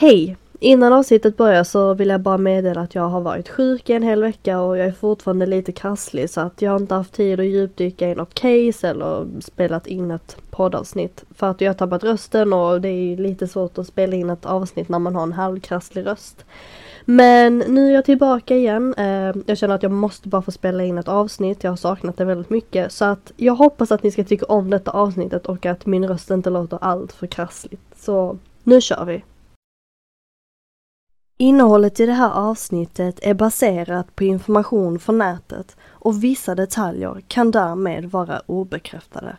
Hej! Innan avsnittet börjar så vill jag bara meddela att jag har varit sjuk i en hel vecka och jag är fortfarande lite krasslig så att jag har inte haft tid att djupdyka i något case eller spelat in ett poddavsnitt. För att jag har tappat rösten och det är lite svårt att spela in ett avsnitt när man har en halvkrasslig röst. Men nu är jag tillbaka igen. Eh, jag känner att jag måste bara få spela in ett avsnitt. Jag har saknat det väldigt mycket. Så att jag hoppas att ni ska tycka om detta avsnittet och att min röst inte låter allt för krassligt. Så nu kör vi! Innehållet i det här avsnittet är baserat på information från nätet och vissa detaljer kan därmed vara obekräftade.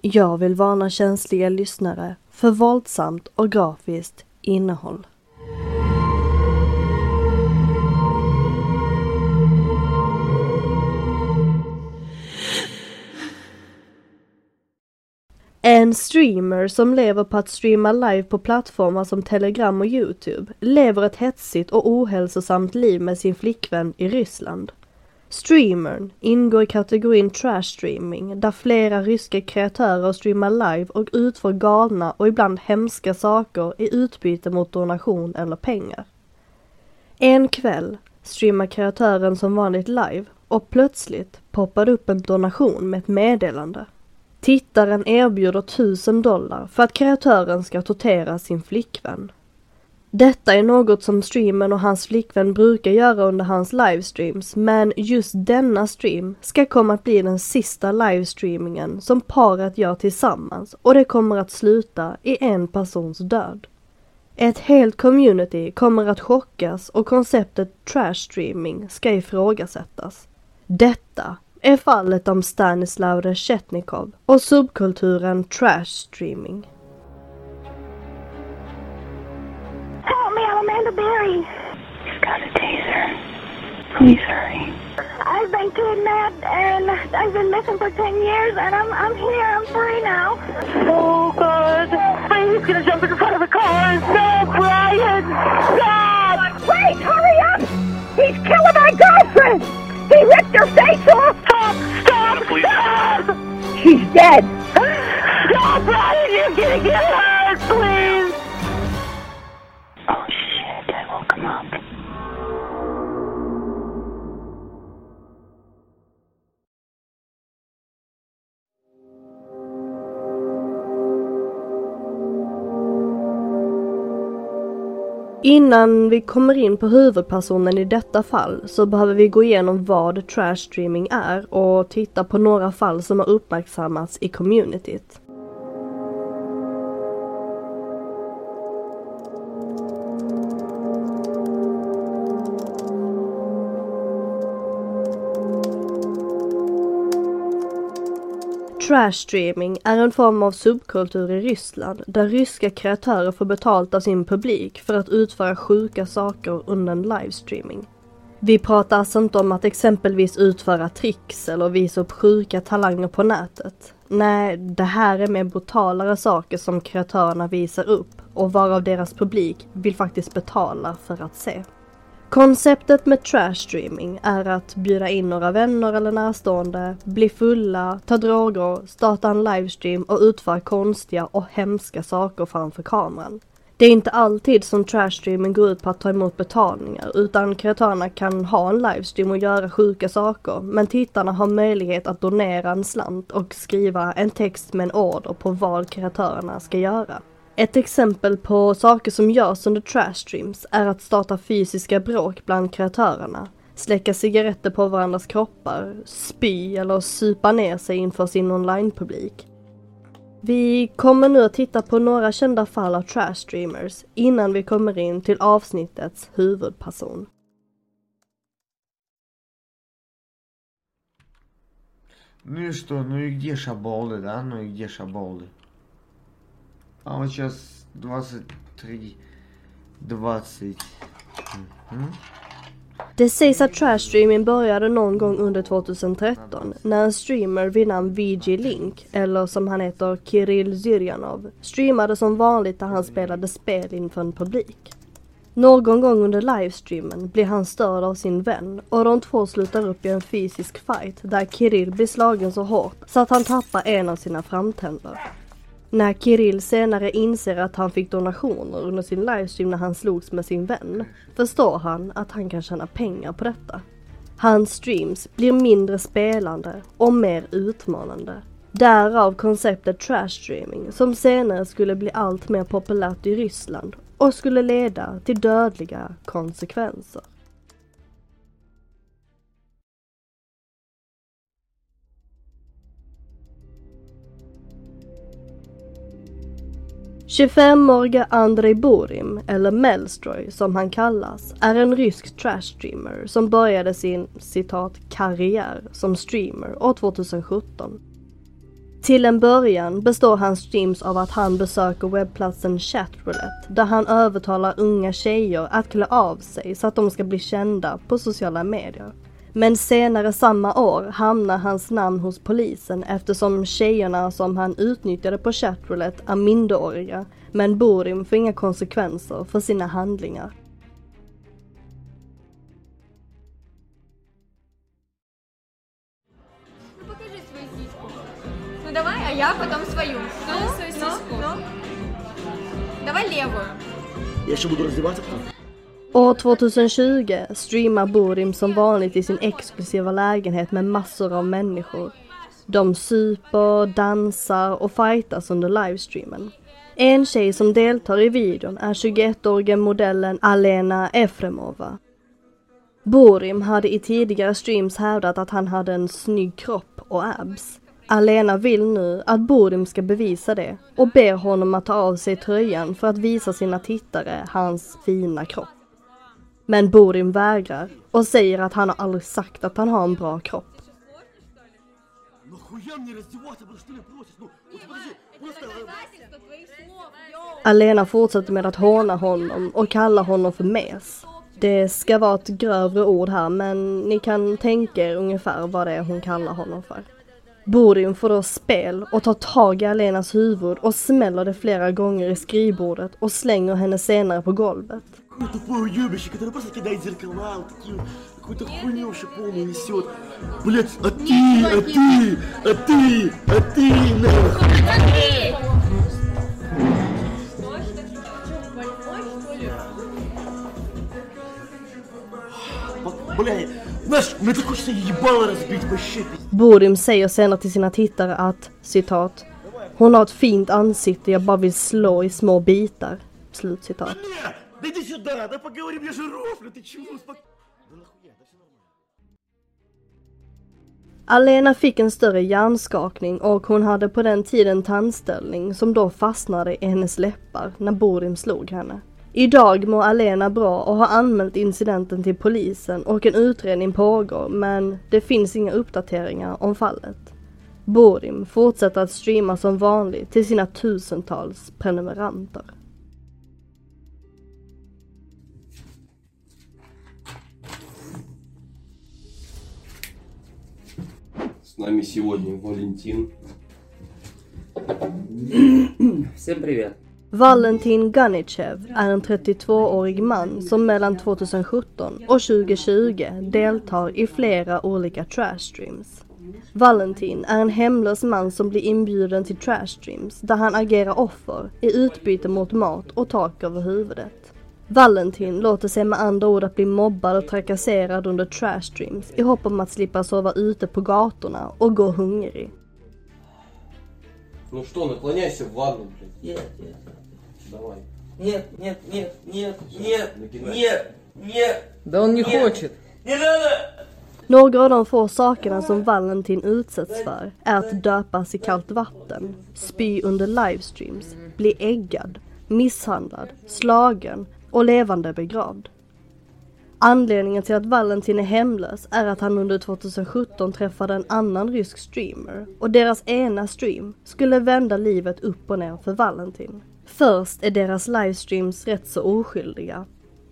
Jag vill varna känsliga lyssnare för våldsamt och grafiskt innehåll. En streamer som lever på att streama live på plattformar som Telegram och Youtube lever ett hetsigt och ohälsosamt liv med sin flickvän i Ryssland. Streamern ingår i kategorin trash streaming där flera ryska kreatörer streamar live och utför galna och ibland hemska saker i utbyte mot donation eller pengar. En kväll streamar kreatören som vanligt live och plötsligt poppar upp en donation med ett meddelande. Tittaren erbjuder 1000 dollar för att kreatören ska tortera sin flickvän. Detta är något som streamen och hans flickvän brukar göra under hans livestreams men just denna stream ska komma att bli den sista livestreamingen som paret gör tillsammans och det kommer att sluta i en persons död. Ett helt community kommer att chockas och konceptet trash streaming ska ifrågasättas. Detta är fallet om Stanislav Reshetnikov och subkulturen trash streaming. Help me, I'm Amanda Berry. He's got a taser. Please hurry. I've been kidnapped and I've been missing for 10 years and I'm, I'm here, I'm free now. Oh, God. He's gonna jump in front of the car. No, Brian! Stop! Wait, hurry up! He's killing my girlfriend! Innan vi kommer in på huvudpersonen i detta fall så behöver vi gå igenom vad trash streaming är och titta på några fall som har uppmärksammats i communityt. Trashstreaming är en form av subkultur i Ryssland där ryska kreatörer får betalt av sin publik för att utföra sjuka saker under en livestreaming. Vi pratar alltså inte om att exempelvis utföra tricks eller visa upp sjuka talanger på nätet. Nej, det här är mer brutalare saker som kreatörerna visar upp och varav deras publik vill faktiskt betala för att se. Konceptet med trash streaming är att bjuda in några vänner eller närstående, bli fulla, ta droger, starta en livestream och utföra konstiga och hemska saker framför kameran. Det är inte alltid som trash streaming går ut på att ta emot betalningar utan kreatörerna kan ha en livestream och göra sjuka saker men tittarna har möjlighet att donera en slant och skriva en text med en order på vad kreatörerna ska göra. Ett exempel på saker som görs under trash streams är att starta fysiska bråk bland kreatörerna, släcka cigaretter på varandras kroppar, spy eller supa ner sig inför sin online-publik. Vi kommer nu att titta på några kända fall av trash streamers innan vi kommer in till avsnittets huvudperson. Ну и что, ну и где шаболы, да? Ну и где шаболы? А вот сейчас 23, 20. Мгм. Det sägs att trashstreaming började någon gång under 2013 när en streamer vid namn VG Link, eller som han heter Kirill Zyrjanov, streamade som vanligt där han spelade spel inför en publik. Någon gång under livestreamen blir han störd av sin vän och de två slutar upp i en fysisk fight där Kirill blir slagen så hårt så att han tappar en av sina framtänder. När Kirill senare inser att han fick donationer under sin livestream när han slogs med sin vän, förstår han att han kan tjäna pengar på detta. Hans streams blir mindre spelande och mer utmanande. Därav konceptet trash streaming som senare skulle bli allt mer populärt i Ryssland och skulle leda till dödliga konsekvenser. –25-åriga Andrei Burim, eller Melstroy som han kallas, är en rysk trashstreamer som började sin citat karriär som streamer år 2017. Till en början består hans streams av att han besöker webbplatsen Chatroulette där han övertalar unga tjejer att klä av sig så att de ska bli kända på sociala medier. Men senare samma år hamnar hans namn hos polisen eftersom tjejerna som han utnyttjade på Chatroulette är minderåriga men Borim får inga konsekvenser för sina handlingar. Ну покажи свою сиську. Ну давай, а я потом свою. Ну, свою сиську. Давай левую. Я еще буду раздеваться потом. År 2020 streamar Borim som vanligt i sin exklusiva lägenhet med massor av människor. De super, dansar och fightas under livestreamen. En tjej som deltar i videon är 21-åriga modellen Alena Efremova. Borim hade i tidigare streams hävdat att han hade en snygg kropp och abs. Alena vill nu att Borim ska bevisa det och ber honom att ta av sig tröjan för att visa sina tittare hans fina kropp. Men Borin vägrar och säger att han har aldrig sagt att han har en bra kropp. Alena fortsätter med att håna honom och kalla honom för mes. Det ska vara ett grövre ord här men ni kan tänka er ungefär vad det är hon kallar honom för. Borin får då spel och tar tag i Alenas huvud och smäller det flera gånger i skrivbordet och slänger henne senare på golvet. Какой тупой уебище, который просто кидает зеркала, вот такие вот, какую-то хуйню вообще полную несет. Блять, а ты, а ты, а ты, а ты, нахуй. Бля, знаешь, мне так хочется ебало разбить вообще, пиздец. Borim säger senare till sina tittare att, citat, hon har ett fint ansikte jag bara vill slå i små bitar. Slut citat. Бля, да иди сюда, да поговорим, я же рофлю, ты чего? Успок- Да нахуя, да все нормально. Alena fick en större hjärnskakning och hon hade på den tiden tandställning som då fastnade i hennes läppar när Borim slog henne. Idag mår Alena bra och har anmält incidenten till polisen och en utredning pågår men det finns inga uppdateringar om fallet. Borim fortsätter att streama som vanligt till sina tusentals prenumeranter. С нами сегодня Валентин. Всем привет. Valentin Ganichev är en 32-årig man som mellan 2017 och 2020 deltar i flera olika trashstreams. Valentin är en hemlös man som blir inbjuden till trashstreams där han agerar offer i utbyte mot mat och tak över huvudet. Valentin låter sig med andra ord att bli mobbad och trakasserad under trashstreams i hopp om att slippa sova ute på gatorna och gå hungrig. Ну что, наклоняйся в ванну, блядь. Нет, нет. Давай. Нет, нет, нет, нет, нет, Нагинайся. нет, нет. Да он не Нет. хочет. Не надо! Några av de få sakerna som Valentin utsätts för är att döpas i kallt vatten, spy under livestreams, bli äggad, misshandlad, slagen och levande begravd. Anledningen till att Valentin är hemlös är att han under 2017 träffade en annan rysk streamer och deras ena stream skulle vända livet upp och ner för Valentin. Först är deras livestreams rätt så oskyldiga.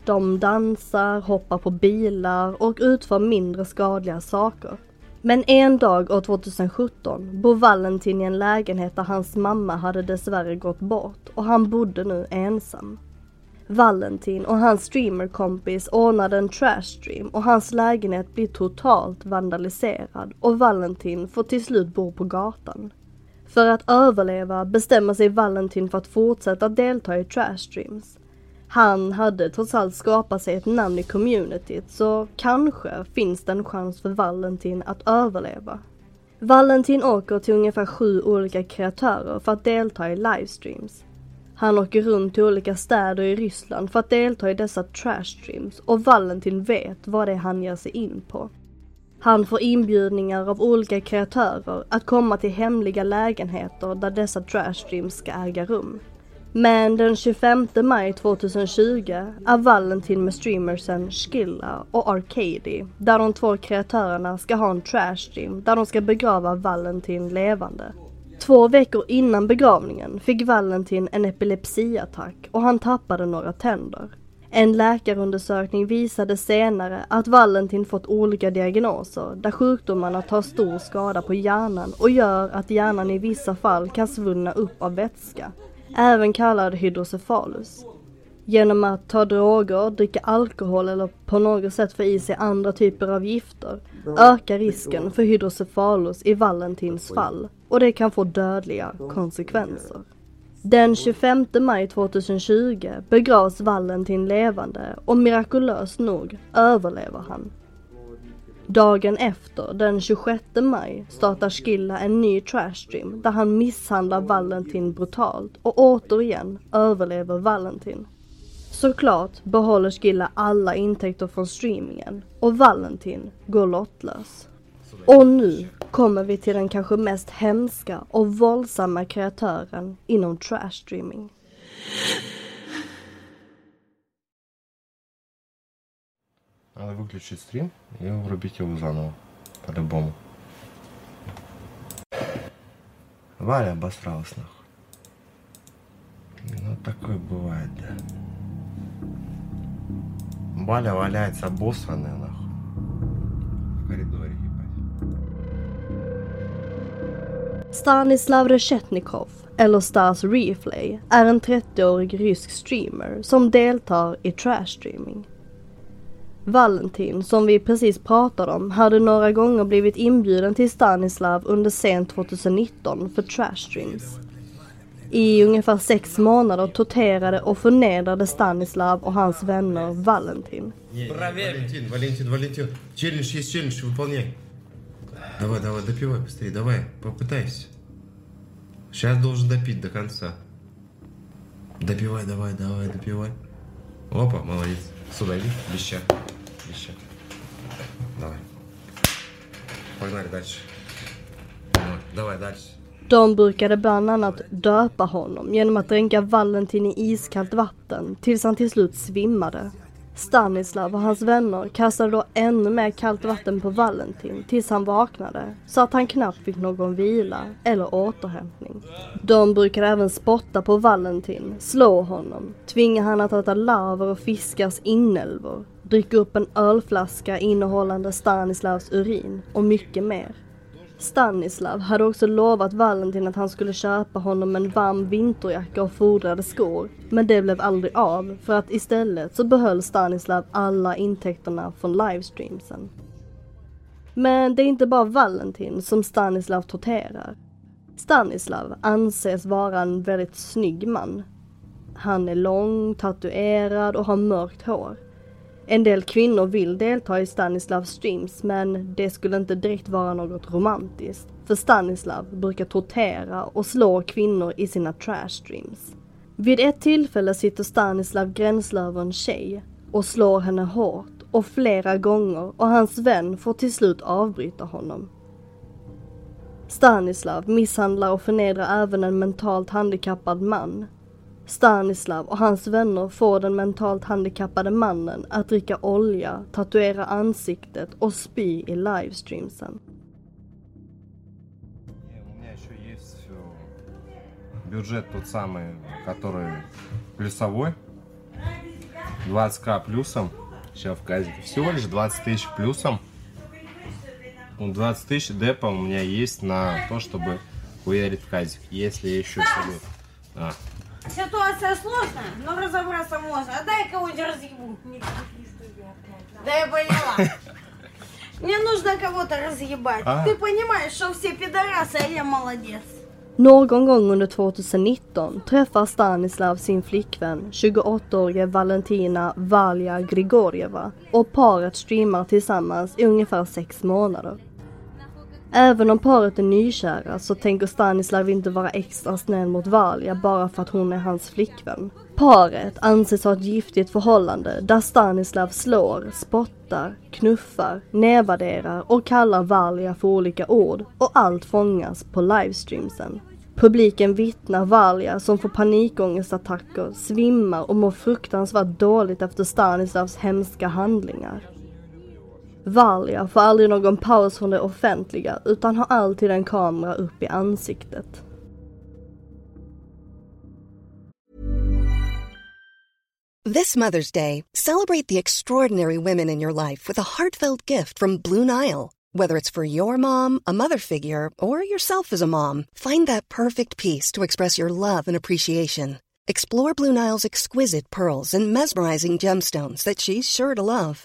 De dansar, hoppar på bilar och utför mindre skadliga saker. Men en dag år 2017 bor Valentin i en lägenhet där hans mamma hade dessvärre gått bort och han bodde nu ensam. Valentin och hans streamerkompis ordnade en trashstream och hans lägenhet blir totalt vandaliserad och Valentin får till slut bo på gatan. För att överleva bestämmer sig Valentin för att fortsätta delta i trashstreams. Han hade trots allt skapat sig ett namn i communityt så kanske finns det en chans för Valentin att överleva. Valentin åker till ungefär sju olika kreatörer för att delta i livestreams. Han åker runt till olika städer i Ryssland för att delta i dessa trashstreams och Valentin vet vad det är han ger sig in på. Han får inbjudningar av olika kreatörer att komma till hemliga lägenheter där dessa trashstreams ska äga rum. Men den 25 maj 2020 är Valentin med streamersen Skilla och Arcady där de två kreatörerna ska ha en trashstream där de ska begrava Valentin levande. Två veckor innan begravningen fick Valentin en epilepsiattack och han tappade några tänder. En läkarundersökning visade senare att Valentin fått olika diagnoser där sjukdomarna tar stor skada på hjärnan och gör att hjärnan i vissa fall kan svullna upp av vätska, även kallad hydrocephalus. Genom att ta droger, dricka alkohol eller på något sätt få i sig andra typer av gifter ökar risken för hydrocephalus i Valentins fall och det kan få dödliga konsekvenser. Den 25 maj 2020 begravs Valentin levande och mirakulöst nog överlever han. Dagen efter, den 26 maj, startar Skilla en ny trashstream där han misshandlar Valentin brutalt och återigen överlever Valentin. Såklart behåller Skilla alla intäkter från streamingen och Valentin går lottlös. Och nu kommer vi till den kanske mest hemska och våldsamma kreatören inom trashstreaming. Надо выключить стрим и врубить его заново. По-любому. Валя обосралась нахуй. Ну такое бывает, да. Валя валяется обосранная нахуй. Stanislav Reshetnikov, eller Stars Reflay, är en 30-årig rysk streamer som deltar i trashstreaming. Valentin, som vi precis pratade om, hade några gånger blivit inbjuden till Stanislav under sent 2019 för trashstreams. I ungefär sex månader torterade och förnedrade Stanislav och hans vänner Valentin. Валентин, Валентин, Валентин. Челлендж есть челлендж, выполняй. Давай, давай, допивай быстрее, давай, попытайся. Сейчас должен допить до конца. Допивай, давай, давай, допивай. Опа, молодец. Сюда иди, леща. Леща. Давай. Погнали дальше. Давай, Давай дальше. De brukade bland annat döpa honom genom att dränka Valentin i iskallt vatten tills han till slut svimmade. Stanislav och hans vänner kastade då ännu mer kallt vatten på Valentin tills han vaknade så att han knappt fick någon vila eller återhämtning. De brukade även spotta på Valentin, slå honom, tvinga han att äta larver och fiskars inälvor, dricka upp en ölflaska innehållande Stanislavs urin och mycket mer. Stanislav hade också lovat Valentin att han skulle köpa honom en varm vinterjacka och fodrade skor. Men det blev aldrig av för att istället så behöll Stanislav alla intäkterna från livestreamsen. Men det är inte bara Valentin som Stanislav torterar. Stanislav anses vara en väldigt snygg man. Han är lång, tatuerad och har mörkt hår. En del kvinnor vill delta i Stanislavs streams men det skulle inte direkt vara något romantiskt. För Stanislav brukar tortera och slå kvinnor i sina trash streams. Vid ett tillfälle sitter Stanislav gränslöver en tjej och slår henne hårt och flera gånger och hans vän får till slut avbryta honom. Stanislav misshandlar och förnedrar även en mentalt handikappad man. Stanislav och hans vänner får den mentalt handikappade mannen att dricka olja, tatuera ansiktet och spy i livestreamsen. Э, бюджет тот самый, который плюсовой. 20к плюсом. Сейчас в казике. Всего лишь 20 тысяч плюсом. Ну, 20 тысяч депа у меня есть на то, чтобы хуярить в казик. Если я еще себе... А, Ситуация сложная, но разобраться можно. А дай кого-нибудь разъебу. Да я поняла. Мне нужно кого-то разъебать. А. Ты понимаешь, что все пидорасы, а я молодец. Någon gång under 2019 träffar Stanislav sin flickvän, 28-årige Valentina Valja Grigorjeva och paret streamar tillsammans i ungefär sex månader. Även om paret är nykära så tänker Stanislav inte vara extra snäll mot Valja bara för att hon är hans flickvän. Paret anses ha ett giftigt förhållande där Stanislav slår, spottar, knuffar, nedvärderar och kallar Valja för olika ord och allt fångas på livestreamsen. Publiken vittnar Valja som får panikångestattacker, svimmar och mår fruktansvärt dåligt efter Stanislavs hemska handlingar. Valia får aldrig någon paus från det offentliga utan har alltid en kamera upp i ansiktet. This Mother's Day, celebrate the extraordinary women in your life with a heartfelt gift from Blue Nile. Whether it's for your mom, a mother figure, or yourself as a mom, find that perfect piece to express your love and appreciation. Explore Blue Nile's exquisite pearls and mesmerizing gemstones that she's sure to love.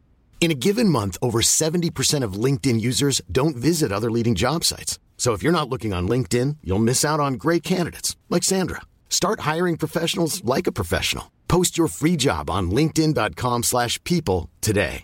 In a given month, over 70% of LinkedIn users don't visit other leading job sites. So if you're not looking on LinkedIn, you'll miss out on great candidates like Sandra. Start hiring professionals like a professional. Post your free job on linkedin.com/people today.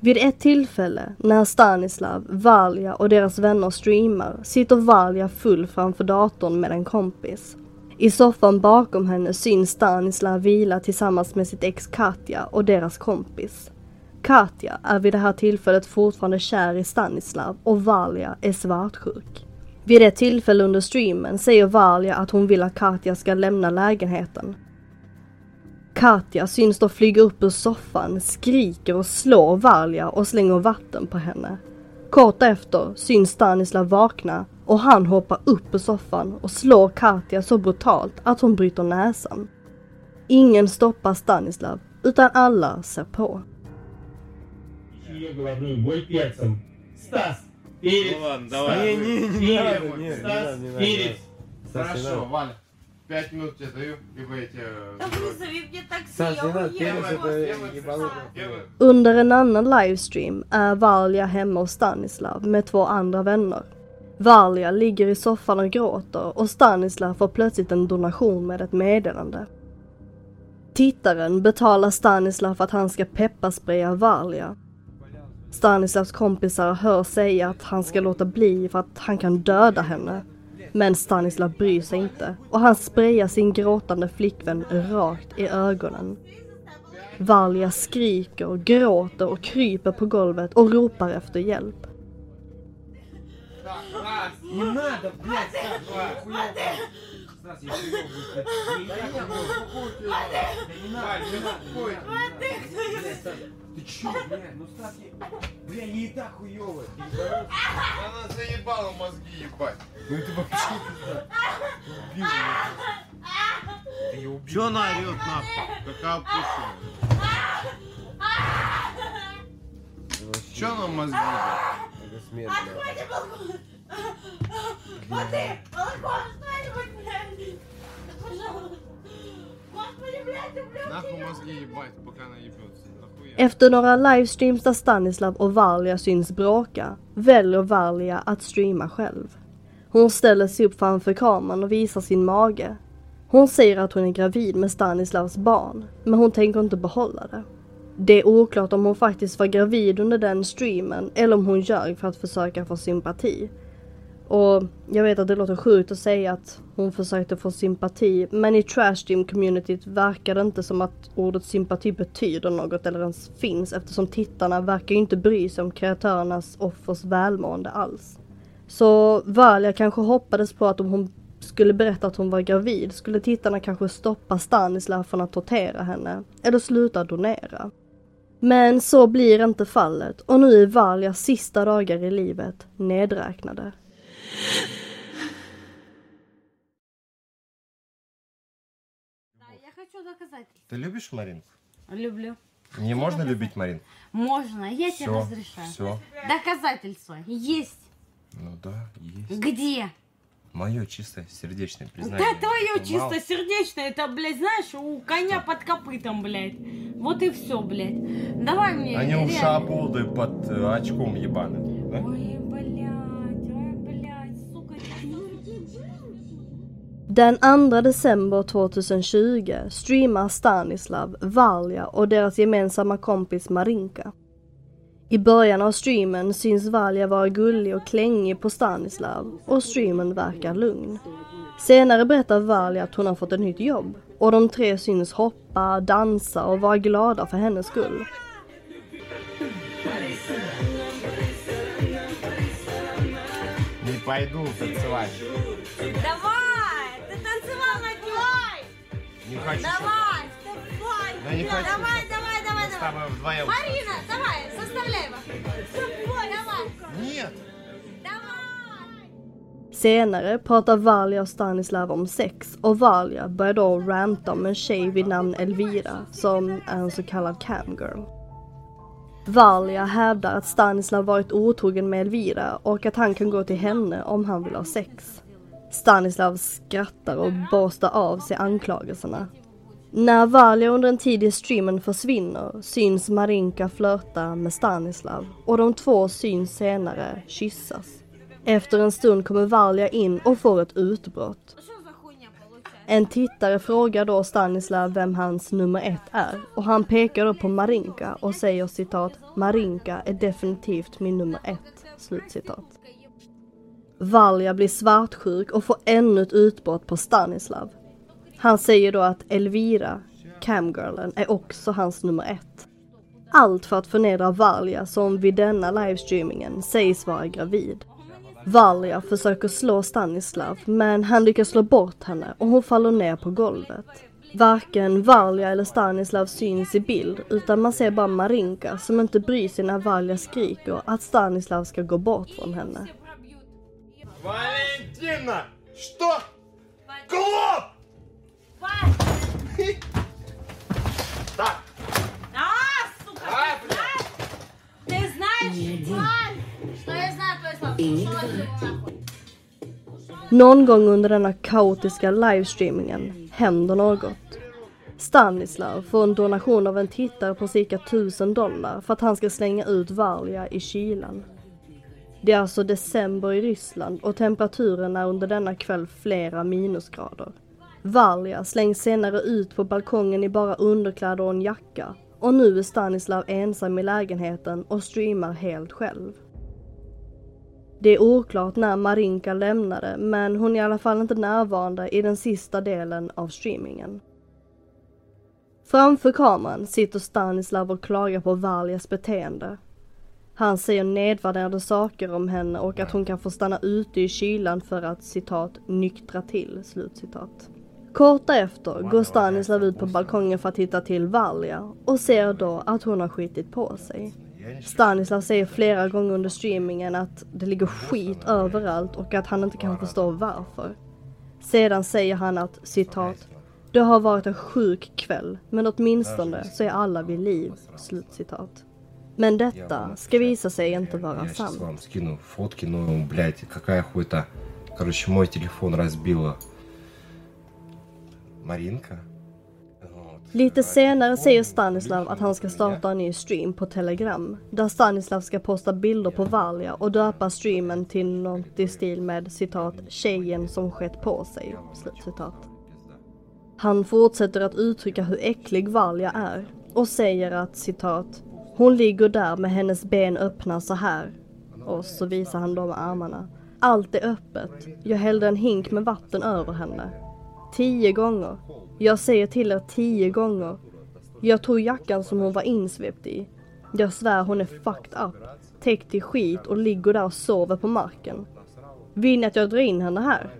Vid ett tillfälle när Stanislav, Valja och deras vänner streamar sitter Valja full framför datorn med en kompis. I soffan bakom henne syns Stanislav vila tillsammans med sitt ex Katja och deras kompis. Katja är vid det här tillfället fortfarande kär i Stanislav och Valja är svartsjuk. Vid ett tillfälle under streamen säger Valja att hon vill att Katja ska lämna lägenheten. Katja syns då flyga upp ur soffan, skriker och slår Valja och slänger vatten på henne. Kort efter syns Stanislav vakna och han hoppar upp ur soffan och slår Katja så brutalt att hon bryter näsan. Ingen stoppar Stanislav, utan alla ser på. Я говорю, мой перцем. Стас, перец. Ну ладно, давай. Стас, Не, не, не перец. надо, не, не Стас, надо, не надо, перец. Стас, не Хорошо, надо. Валя. Пять минут тебе даю, либо я тебе... Да вызови мне такси, Стас, я не надо, уеду. перец это ебанутый. Under en annan livestream är Valja hemma hos Stanislav med två andra vänner. Valja ligger i soffan och gråter och Stanislav får plötsligt en donation med ett meddelande. Tittaren betalar Stanislav för att han ska pepparspraya Valja. Stanislavs kompisar hör säga att han ska låta bli för att han kan döda henne. Men Stanislav bryr sig inte och han sprayar sin gråtande flickvän rakt i ögonen. Valja skriker, gråter och kryper på golvet och ropar efter hjälp. Не надо, блядь, ну блядь. Стас, я хуёвый, блядь. Да не надо, не надо, надо. Блядь, Стас, Ты чё, блядь, ну Стас, я... Бля, я и так ебанулся? Она заебала мозги ебать. Ну это вообще пизда. Убил ее. Чё она орёт нахуй? Какая опущенная. Чё она мозги ебать? Это смерть, Откройте балкон! Воды! Балкон, что-нибудь, блядь! Пожалуйста! Господи, блядь, ублюдки! Нахуй мозги ебать, пока она ебется. Нахуя? Efter några livestreams där Stanislav och Valia syns bråka väljer Valia att streama själv. Hon ställer sig upp framför kameran och visar sin mage. Hon säger att hon är gravid med Stanislavs barn, men hon tänker inte behålla det. Det är oklart om hon faktiskt var gravid under den streamen eller om hon ljög för att försöka få sympati. Och jag vet att det låter sjukt att säga att hon försökte få sympati men i trashstream communityt verkar det inte som att ordet sympati betyder något eller ens finns eftersom tittarna verkar ju inte bry sig om kreatörernas offers välmående alls. Så Valia kanske hoppades på att om hon skulle berätta att hon var gravid skulle tittarna kanske stoppa Stanislav från att tortera henne eller sluta donera. Men så blir inte fallet och nu är Valias sista dagar i livet nedräknade. Я хочу доказательства. Ты любишь Маринку? Люблю. Не можно любить Маринку? Можно, я тебе Всё, разрешаю. всё. Доказательства есть. Ну да, есть. Где? Мое чистое сердечное признание. Да твое Это мало. чистосердечное, это, блядь, знаешь, у коня под копытом, блядь. Вот и все, блядь. Давай мне. Они у шабулды под э, очком ебаным. да? Ой, блядь, Den 2 december 2020 streamar Stanislav, Valja och deras gemensamma kompis Marinka. I början av streamen syns Valja vara gullig och klängig på Stanislav och streamen verkar lugn. Senare berättar Valja att hon har fått ett nytt jobb och de tre syns hoppa, dansa och vara glada för hennes skull. Не пойду танцевать. Давай, Не хочу. Давай, давай. Да не хочу. Давай, давай, давай, Мы с давай. тобой вдвоем. Марина, давай, заставляй его. Давай. Нет. Senare pratar Valja och Stanislav om sex och Valja börjar då ranta om en tjej vid namn Elvira som är en så kallad camgirl. Valja hävdar att Stanislav varit otrogen med Elvira och att han kan gå till henne om han vill ha sex. Stanislav skrattar och borstar av sig anklagelserna. När Valja under en tid i streamen försvinner syns Marinka flörta med Stanislav och de två syns senare kyssas. Efter en stund kommer Valja in och får ett utbrott. En tittare frågar då Stanislav vem hans nummer ett är och han pekar då på Marinka och säger citat Marinka är definitivt min nummer ett. Slutcitat. Valja blir svartsjuk och får ännu ett utbrott på Stanislav. Han säger då att Elvira, camgirlen, är också hans nummer ett. Allt för att förnedra Valja som vid denna livestreamingen sägs vara gravid. Valja försöker slå Stanislav men han lyckas slå bort henne och hon faller ner på golvet. Varken Valja eller Stanislav syns i bild utan man ser bara Marinka som inte bryr sig när Valja skriker att Stanislav ska gå bort från henne. Валентина! Что? Клоп! Так. А, сука! Ты знаешь, Валь, что я знаю твое слово. Пошел отсюда, нахуй. Någon gång under denna kaotiska livestreamingen händer något. Stanislav får en donation av en tittare på cirka 1000 dollar för att han ska slänga ut Valja i kylan. Det är alltså december i Ryssland och temperaturen är under denna kväll flera minusgrader. Valja slängs senare ut på balkongen i bara underkläder och en jacka och nu är Stanislav ensam i lägenheten och streamar helt själv. Det är oklart när Marinka lämnade men hon är i alla fall inte närvarande i den sista delen av streamingen. Framför kameran sitter Stanislav och klagar på Valjas beteende. Han säger nedvärderande saker om henne och att hon kan få stanna ute i kylan för att citat nyktra till, slutcitat. Kort därefter går Stanislav ut på balkongen för att hitta till Valja och ser då att hon har skitit på sig. Stanislav säger flera gånger under streamingen att det ligger skit överallt och att han inte kan förstå varför. Sedan säger han att citat det har varit en sjuk kväll men åtminstone så är alla vid liv. Slutcitat. Men detta ska visa sig inte vara Я сейчас sant. вам скину фотки, ну, блядь, какая хуйта. Короче, мой телефон разбила Маринка. Вот. Lite senare säger Stanislav att han ska starta en ny stream på Telegram. Där Stanislav ska posta bilder på Valia och döpa streamen till något i stil med citat “tjejen som skett på sig”. Slut citat. Han fortsätter att uttrycka hur äcklig Valia är och säger att citat “hon ligger där med hennes ben öppna så här” och så visar han dem armarna. Allt är öppet. Jag hällde en hink med vatten över henne. Tio gånger. Jag säger till er tio gånger. Jag tog jackan som hon var insvept i. Jag svär hon är fucked up. Täckt i skit och ligger där och sover på marken. Vill ni att jag drar in henne här?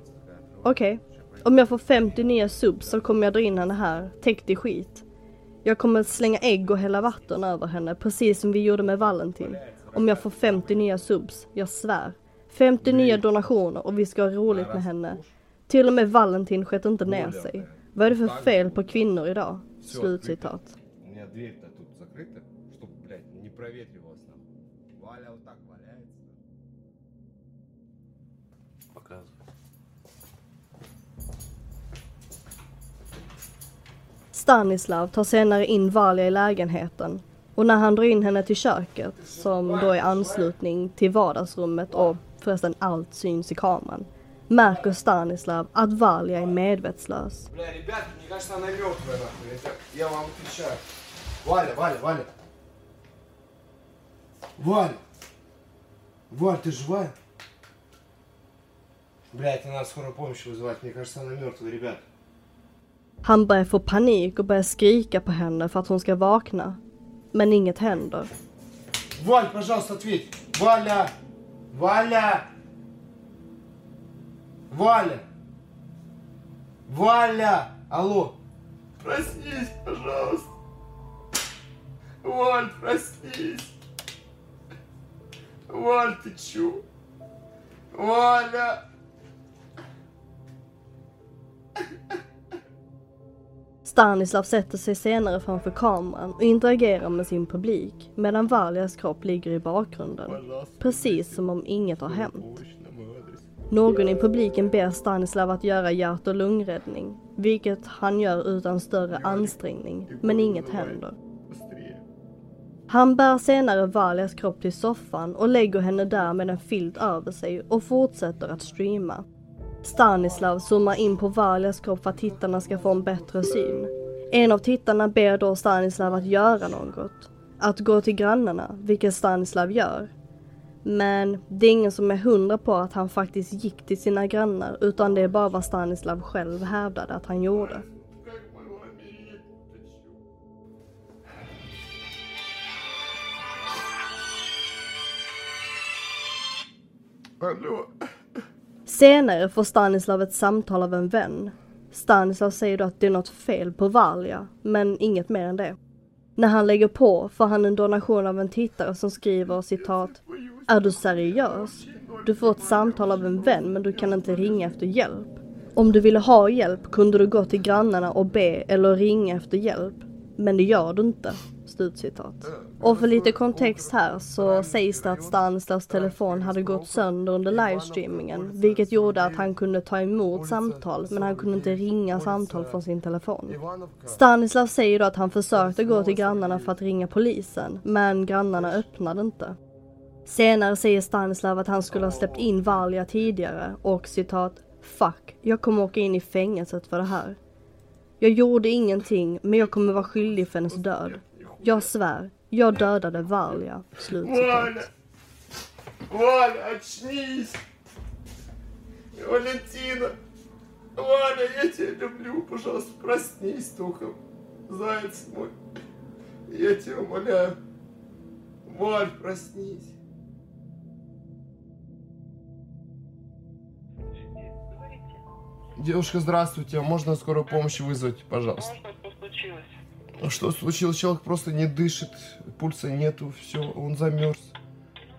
Okej. Okay. Om jag får 50 nya subs så kommer jag dra in henne här, täckt i skit. Jag kommer slänga ägg och hälla vatten över henne, precis som vi gjorde med Valentin. Om jag får 50 nya subs, jag svär. 50 nya donationer och vi ska ha roligt med henne. Till och med Valentin sköt inte ner sig. Vad är det för fel på kvinnor idag? Slutcitat. Stanislav tar senare in Valia i lägenheten och när han drar in henne till köket, som då är anslutning till vardagsrummet och förresten allt syns i kameran, märker Stanislav att Valia är medvetslös. Валя, Валя, Валя. Валя. Валь, ты живая? Блядь, надо скорую помощь вызывать. Мне кажется, она мертвая, ребят. Han börjar få panik och börjar skrika på henne för att hon ska vakna. Men inget händer. Валь, пожалуйста, ответь. Валя! Валя! Валя! Валя! Алло! Проснись, пожалуйста! Валь, проснись! Валь, ты чё? Валя! Stanislav sätter sig senare framför kameran och interagerar med sin publik medan Valias kropp ligger i bakgrunden. Precis som om inget har hänt. Någon i publiken ber Stanislav att göra hjärt och lungräddning, vilket han gör utan större ansträngning, men inget händer. Han bär senare Valias kropp till soffan och lägger henne där med en filt över sig och fortsätter att streama. Stanislav zoomar in på Valias kropp för att tittarna ska få en bättre syn. En av tittarna ber då Stanislav att göra något. Att gå till grannarna, vilket Stanislav gör. Men det är ingen som är hundra på att han faktiskt gick till sina grannar utan det är bara vad Stanislav själv hävdade att han gjorde. Hallå? Senare får Stanislav ett samtal av en vän. Stanislav säger då att det är något fel på Valja, men inget mer än det. När han lägger på får han en donation av en tittare som skriver citat Är du seriös? Du får ett samtal av en vän men du kan inte ringa efter hjälp. Om du ville ha hjälp kunde du gå till grannarna och be eller ringa efter hjälp. Men det gör du inte. Slutcitat. Och för lite kontext här så sägs det att Stanislavs telefon hade gått sönder under livestreamingen, vilket gjorde att han kunde ta emot samtal, men han kunde inte ringa samtal från sin telefon. Stanislav säger då att han försökte gå till grannarna för att ringa polisen, men grannarna öppnade inte. Senare säger Stanislav att han skulle ha släppt in Valja tidigare och citat Fuck, jag kommer åka in i fängelset för det här. Jag gjorde ingenting, men jag kommer vara skyldig för hennes död. Jag svär, jag dödade Valja. Slutcitat. Валя, очнись! Валентина! Валя, я тебя люблю, пожалуйста, проснись, Тухов. Заяц мой. Я тебя умоляю. Валь, проснись. Девушка, здравствуйте. Можно скорую помощь вызвать, пожалуйста? Что случилось? Человек просто не dышит, pulsa нету, все, он замерз.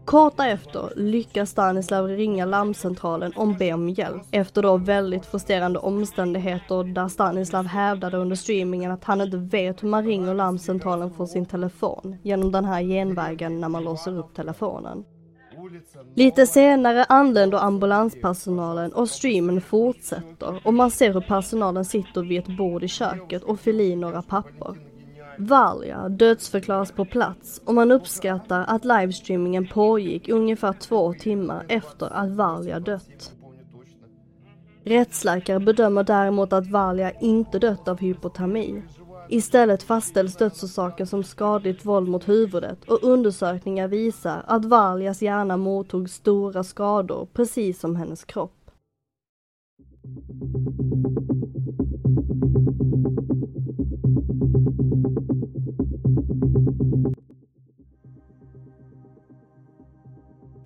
Kort därefter lyckas Stanislav ringa larmcentralen och be om hjälp efter då väldigt frustrerande omständigheter där Stanislav hävdade under streamingen att han inte vet hur man ringer larmcentralen från sin telefon genom den här genvägen när man låser upp telefonen. Lite senare anländer ambulanspersonalen och streamen fortsätter och man ser hur personalen sitter vid ett bord i köket och fyller i några papper. Valia dödsförklaras på plats och man uppskattar att livestreamingen pågick ungefär två timmar efter att Valia dött. Rättsläkare bedömer däremot att Valia inte dött av hypotermi. Istället fastställs dödsorsaken som skadligt våld mot huvudet och undersökningar visar att Valias hjärna mottog stora skador precis som hennes kropp.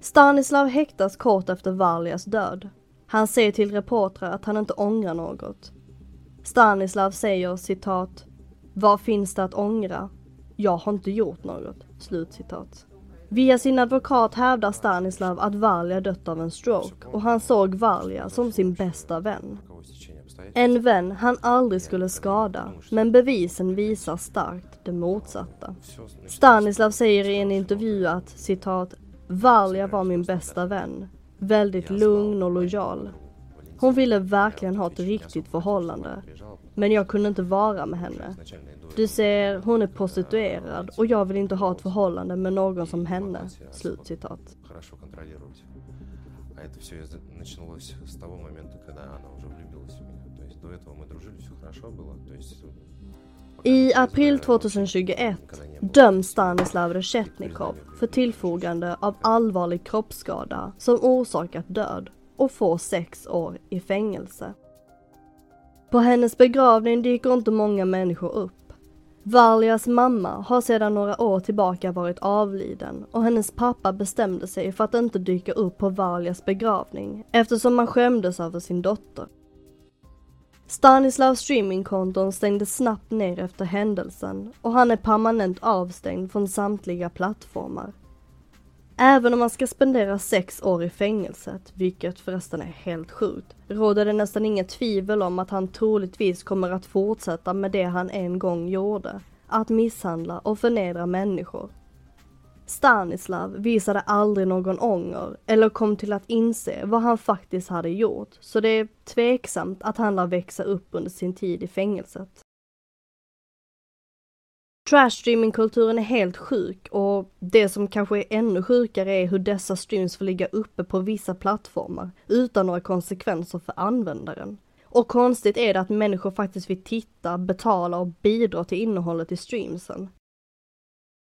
Stanislav häktas kort efter Valias död. Han säger till reportrar att han inte ångrar något. Stanislav säger citat vad finns det att ångra? Jag har inte gjort något. Slut citat. Via sin advokat hävdar Stanislav att Valia dött av en stroke och han såg Valia som sin bästa vän. En vän han aldrig skulle skada, men bevisen visar starkt det motsatta. Stanislav säger i en intervju att citat Valia var min bästa vän. Väldigt lugn och lojal. Hon ville verkligen ha ett riktigt förhållande. Men jag kunde inte vara med henne. Du ser, hon är prostituerad och jag vill inte ha ett förhållande med någon som henne. Slut citat. А это все началось с того момента, когда она уже влюбилась в меня. То есть до этого мы дружили, все хорошо было. То есть I april 2021 döms Stanislav Reshetnikov för tillfogande av allvarlig kroppsskada som orsakat död och får sex år i fängelse. På hennes begravning dyker inte många människor upp. Valias mamma har sedan några år tillbaka varit avliden och hennes pappa bestämde sig för att inte dyka upp på Valias begravning eftersom man skämdes över sin dotter. Stanislavs streamingkonton stängdes snabbt ner efter händelsen och han är permanent avstängd från samtliga plattformar. Även om han ska spendera sex år i fängelset, vilket förresten är helt sjukt, råder det nästan inget tvivel om att han troligtvis kommer att fortsätta med det han en gång gjorde, att misshandla och förnedra människor. Stanislav visade aldrig någon ånger eller kom till att inse vad han faktiskt hade gjort, så det är tveksamt att han lär växa upp under sin tid i fängelset. Trashstreamingkulturen är helt sjuk och det som kanske är ännu sjukare är hur dessa streams får ligga uppe på vissa plattformar utan några konsekvenser för användaren. Och konstigt är det att människor faktiskt vill titta, betala och bidra till innehållet i streamsen.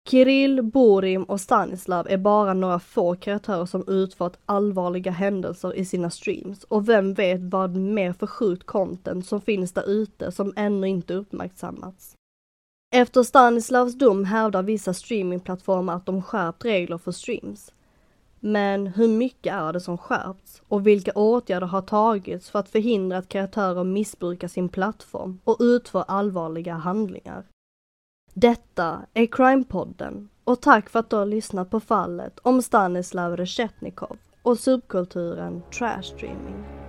Kirill, Borim och Stanislav är bara några få kreatörer som utfört allvarliga händelser i sina streams och vem vet vad mer för sjukt content som finns där ute som ännu inte uppmärksammats. Efter Stanislavs dom hävdar vissa streamingplattformar att de skärpt regler för streams. Men hur mycket är det som skärpts och vilka åtgärder har tagits för att förhindra att kreatörer missbrukar sin plattform och utför allvarliga handlingar? Detta är Crimepodden och tack för att du har lyssnat på fallet om Stanislav Reshetnikov och subkulturen trash streaming.